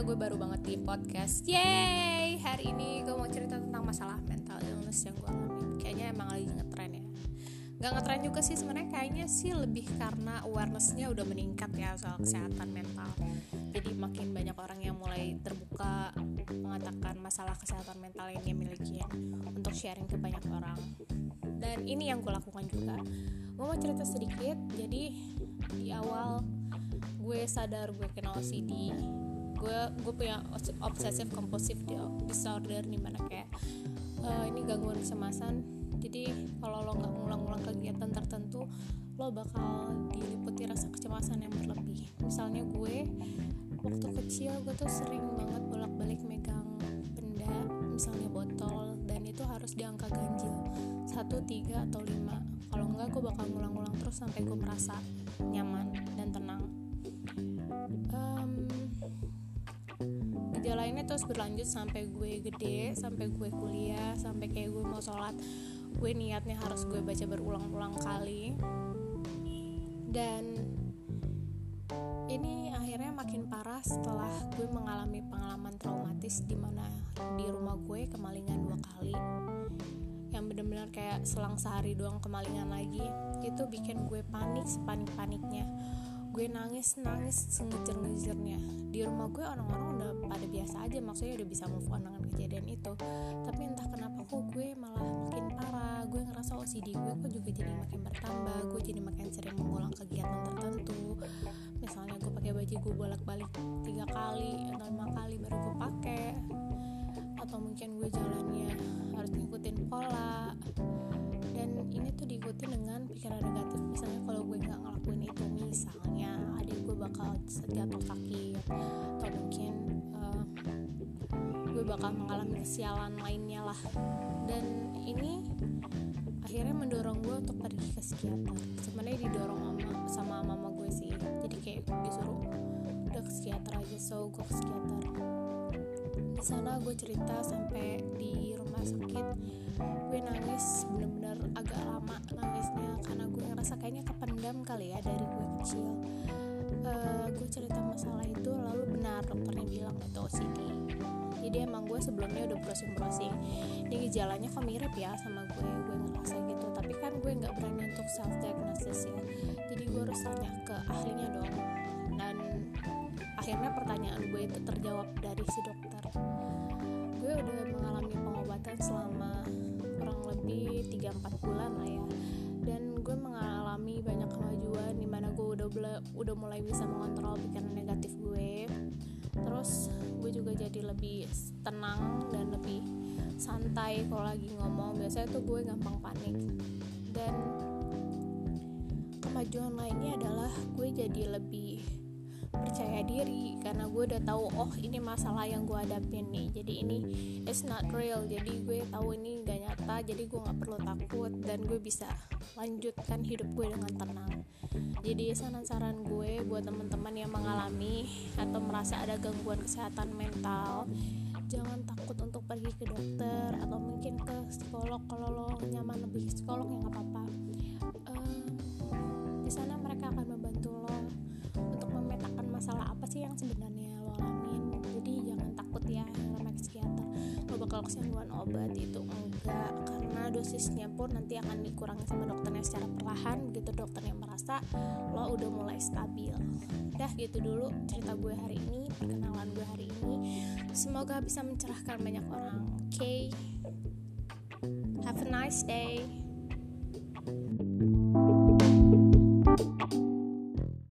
gue baru banget di podcast. Yeay, hari ini gue mau cerita tentang masalah mental illness yang gue alami Kayaknya emang lagi ngetren ya. Gak ngetren juga sih sebenarnya kayaknya sih lebih karena awarenessnya udah meningkat ya soal kesehatan mental. Jadi makin banyak orang yang mulai terbuka mengatakan masalah kesehatan mental yang dia miliki ya, Untuk sharing ke banyak orang. Dan ini yang gue lakukan juga. Gue mau cerita sedikit, jadi di awal gue sadar gue kena OCD gue gue punya obsesif kompulsif disorder nih mana kayak uh, ini gangguan kecemasan. Jadi kalau lo nggak ngulang-ngulang kegiatan tertentu lo bakal diliputi rasa kecemasan yang berlebih. Misalnya gue waktu kecil gue tuh sering banget bolak-balik megang benda misalnya botol dan itu harus di angka ganjil. Satu tiga atau lima. Kalau enggak gue bakal ngulang-ngulang terus sampai gue merasa nyaman ini terus berlanjut sampai gue gede sampai gue kuliah sampai kayak gue mau sholat gue niatnya harus gue baca berulang-ulang kali. Dan ini akhirnya makin parah setelah gue mengalami pengalaman traumatis di mana di rumah gue kemalingan dua kali. Yang bener-bener kayak selang sehari doang kemalingan lagi itu bikin gue panik sepanik-paniknya gue nangis nangis sengejer ngejernya di rumah gue orang-orang udah pada biasa aja maksudnya udah bisa move on dengan kejadian itu. Tapi entah kenapa kok gue malah makin parah. Gue ngerasa OCD gue kok juga jadi makin bertambah. Gue jadi makin sering mengulang kegiatan tertentu. Misalnya gue pakai baju gue bolak-balik tiga kali atau lima kali jatuh sakit atau mungkin uh, gue bakal mengalami kesialan lainnya lah. Dan ini akhirnya mendorong gue untuk pergi ke psikiater. Sebenarnya didorong sama sama mama gue sih. Jadi kayak disuruh udah ke psikiater aja so gue ke psikiater. Di sana gue cerita sampai di rumah sakit. Gue nangis bener-bener agak lama nangisnya karena gue ngerasa kayaknya kependam kali ya dari gue kecil cerita masalah itu lalu benar dokternya bilang itu OCD jadi emang gue sebelumnya udah browsing-browsing. Ini gejalanya kok mirip ya sama gue gue ngerasa gitu. Tapi kan gue nggak berani untuk self diagnosis ya. Jadi gue harus tanya ke ahlinya dong. Dan akhirnya pertanyaan gue itu terjawab dari si dokter. Gue udah mengalami pengobatan selama udah udah mulai bisa mengontrol pikiran negatif gue. Terus gue juga jadi lebih tenang dan lebih santai kalau lagi ngomong. Biasanya tuh gue gampang panik. Dan kemajuan lainnya adalah gue jadi lebih percaya diri karena gue udah tahu oh ini masalah yang gue hadapin nih. Jadi ini it's not real. Jadi gue tahu ini gak nyata jadi gue nggak perlu takut dan gue bisa lanjutkan hidup gue dengan tenang. Jadi saran-saran gue buat teman-teman yang mengalami atau merasa ada gangguan kesehatan mental jangan takut untuk pergi ke dokter atau mungkin ke psikolog kalau lo nyaman lebih psikolog ya nggak apa-apa bakal kesembuhan obat itu enggak karena dosisnya pun nanti akan dikurangi sama dokternya secara perlahan begitu dokternya merasa lo udah mulai stabil. Dah gitu dulu cerita gue hari ini perkenalan gue hari ini. Semoga bisa mencerahkan banyak orang oke okay? have a nice day